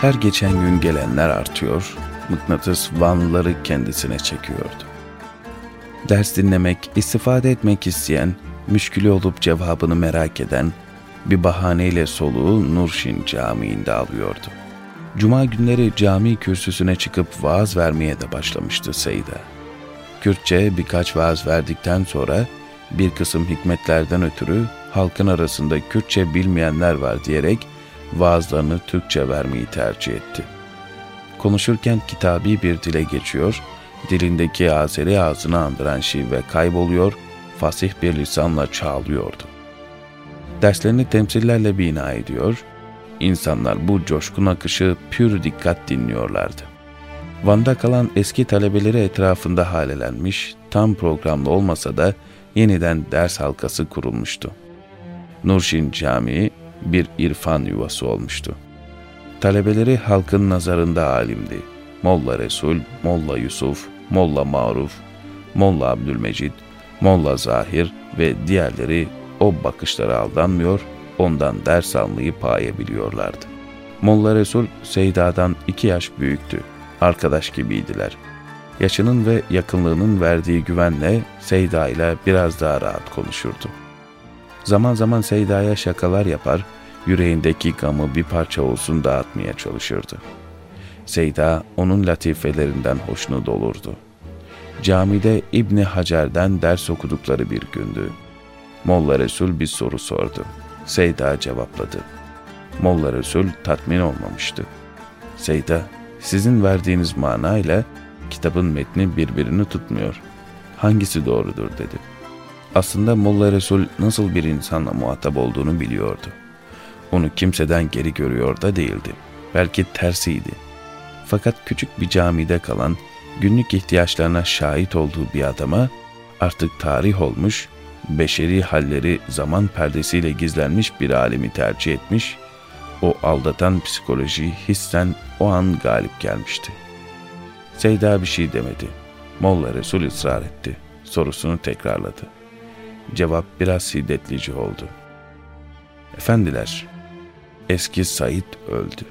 Her geçen gün gelenler artıyor, mıknatıs Vanlıları kendisine çekiyordu. Ders dinlemek, istifade etmek isteyen, müşkülü olup cevabını merak eden, bir bahaneyle soluğu Nurşin Camii'nde alıyordu. Cuma günleri cami kürsüsüne çıkıp vaaz vermeye de başlamıştı Seyda. Kürtçe birkaç vaaz verdikten sonra bir kısım hikmetlerden ötürü halkın arasında Kürtçe bilmeyenler var diyerek vaazlarını Türkçe vermeyi tercih etti. Konuşurken kitabi bir dile geçiyor, dilindeki Azeri ağzını andıran şive kayboluyor, fasih bir lisanla çağlıyordu. Derslerini temsillerle bina ediyor, insanlar bu coşkun akışı pür dikkat dinliyorlardı. Van'da kalan eski talebeleri etrafında halelenmiş, tam programlı olmasa da yeniden ders halkası kurulmuştu. Nurşin Camii bir irfan yuvası olmuştu. Talebeleri halkın nazarında alimdi. Molla Resul, Molla Yusuf, Molla Maruf, Molla Abdülmecid, Molla Zahir ve diğerleri o bakışlara aldanmıyor, ondan ders almayı payebiliyorlardı. Molla Resul Seyda'dan iki yaş büyüktü. Arkadaş gibiydiler. Yaşının ve yakınlığının verdiği güvenle Seyda ile biraz daha rahat konuşurdu. Zaman zaman Seyda'ya şakalar yapar, yüreğindeki gamı bir parça olsun dağıtmaya çalışırdı. Seyda onun latifelerinden hoşnut olurdu. Camide İbni Hacer'den ders okudukları bir gündü. Molla Resul bir soru sordu. Seyda cevapladı. Molla Resul tatmin olmamıştı. Seyda, sizin verdiğiniz manayla kitabın metni birbirini tutmuyor. Hangisi doğrudur dedi. Aslında Molla Resul nasıl bir insanla muhatap olduğunu biliyordu. Onu kimseden geri görüyor da değildi. Belki tersiydi. Fakat küçük bir camide kalan, günlük ihtiyaçlarına şahit olduğu bir adama artık tarih olmuş, beşeri halleri zaman perdesiyle gizlenmiş bir alemi tercih etmiş, o aldatan psikoloji hissen o an galip gelmişti. Seyda bir şey demedi. Molla Resul ısrar etti. Sorusunu tekrarladı. Cevap biraz hiddetlici oldu. Efendiler, eski Said öldü.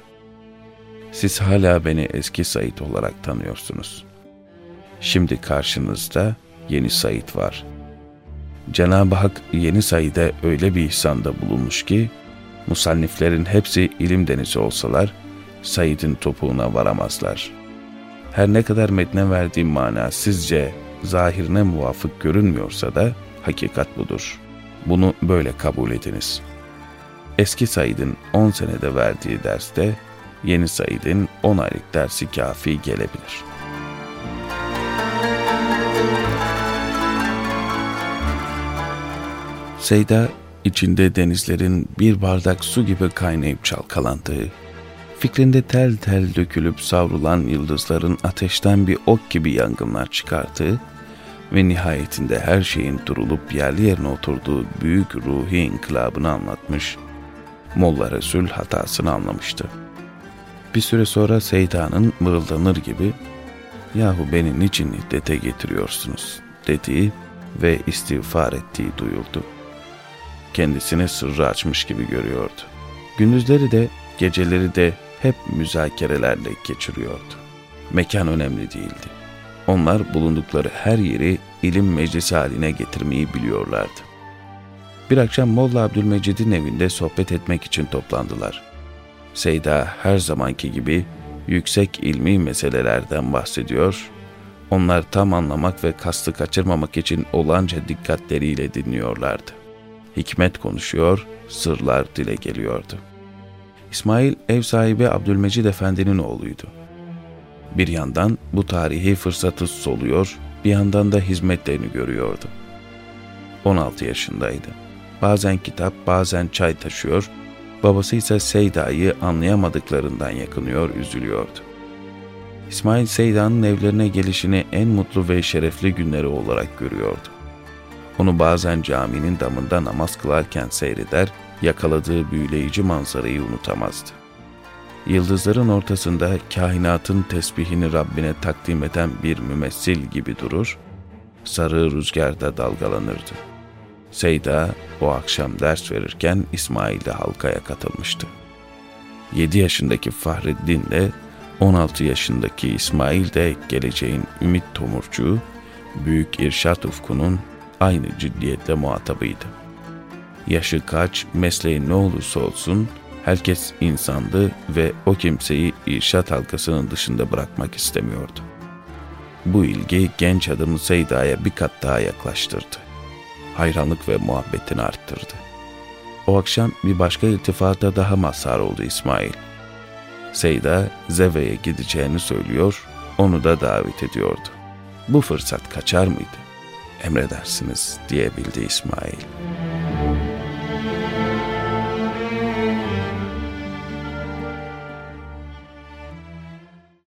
Siz hala beni eski Said olarak tanıyorsunuz. Şimdi karşınızda yeni Said var. Cenab-ı Hak yeni Said'e öyle bir ihsanda bulunmuş ki, musanniflerin hepsi ilim denizi olsalar, Said'in topuğuna varamazlar. Her ne kadar metne verdiğim mana sizce zahirine muvafık görünmüyorsa da hakikat budur. Bunu böyle kabul ediniz.'' Eski Said'in 10 senede verdiği derste yeni Said'in 10 aylık dersi kafi gelebilir. Seyda içinde denizlerin bir bardak su gibi kaynayıp çalkalandığı, fikrinde tel tel dökülüp savrulan yıldızların ateşten bir ok gibi yangınlar çıkarttığı ve nihayetinde her şeyin durulup yerli yerine oturduğu büyük ruhi inkılabını anlatmış Molla Resul hatasını anlamıştı. Bir süre sonra Seyda'nın mırıldanır gibi ''Yahu beni niçin hiddete getiriyorsunuz?'' dediği ve istiğfar ettiği duyuldu. Kendisini sırrı açmış gibi görüyordu. Gündüzleri de geceleri de hep müzakerelerle geçiriyordu. Mekan önemli değildi. Onlar bulundukları her yeri ilim meclisi haline getirmeyi biliyorlardı. Bir akşam Molla Abdülmecid'in evinde sohbet etmek için toplandılar. Seyda her zamanki gibi yüksek ilmi meselelerden bahsediyor, onlar tam anlamak ve kastı kaçırmamak için olanca dikkatleriyle dinliyorlardı. Hikmet konuşuyor, sırlar dile geliyordu. İsmail ev sahibi Abdülmecid Efendi'nin oğluydu. Bir yandan bu tarihi fırsatı soluyor, bir yandan da hizmetlerini görüyordu. 16 yaşındaydı. Bazen kitap, bazen çay taşıyor, babası ise Seyda'yı anlayamadıklarından yakınıyor, üzülüyordu. İsmail Seyda'nın evlerine gelişini en mutlu ve şerefli günleri olarak görüyordu. Onu bazen caminin damında namaz kılarken seyreder, yakaladığı büyüleyici manzarayı unutamazdı. Yıldızların ortasında kainatın tesbihini Rabbine takdim eden bir mümessil gibi durur, sarı rüzgarda dalgalanırdı.'' Seyda o akşam ders verirken İsmail de halkaya katılmıştı. 7 yaşındaki Fahreddin de 16 yaşındaki İsmail de geleceğin ümit tomurcuğu, büyük irşat ufkunun aynı ciddiyetle muhatabıydı. Yaşı kaç, mesleği ne olursa olsun herkes insandı ve o kimseyi irşat halkasının dışında bırakmak istemiyordu. Bu ilgi genç adamı Seyda'ya bir kat daha yaklaştırdı. Hayranlık ve muhabbetini arttırdı. O akşam bir başka iltifata daha mazhar oldu İsmail. Seyda Zeve'ye gideceğini söylüyor, onu da davet ediyordu. Bu fırsat kaçar mıydı? Emredersiniz diyebildi İsmail.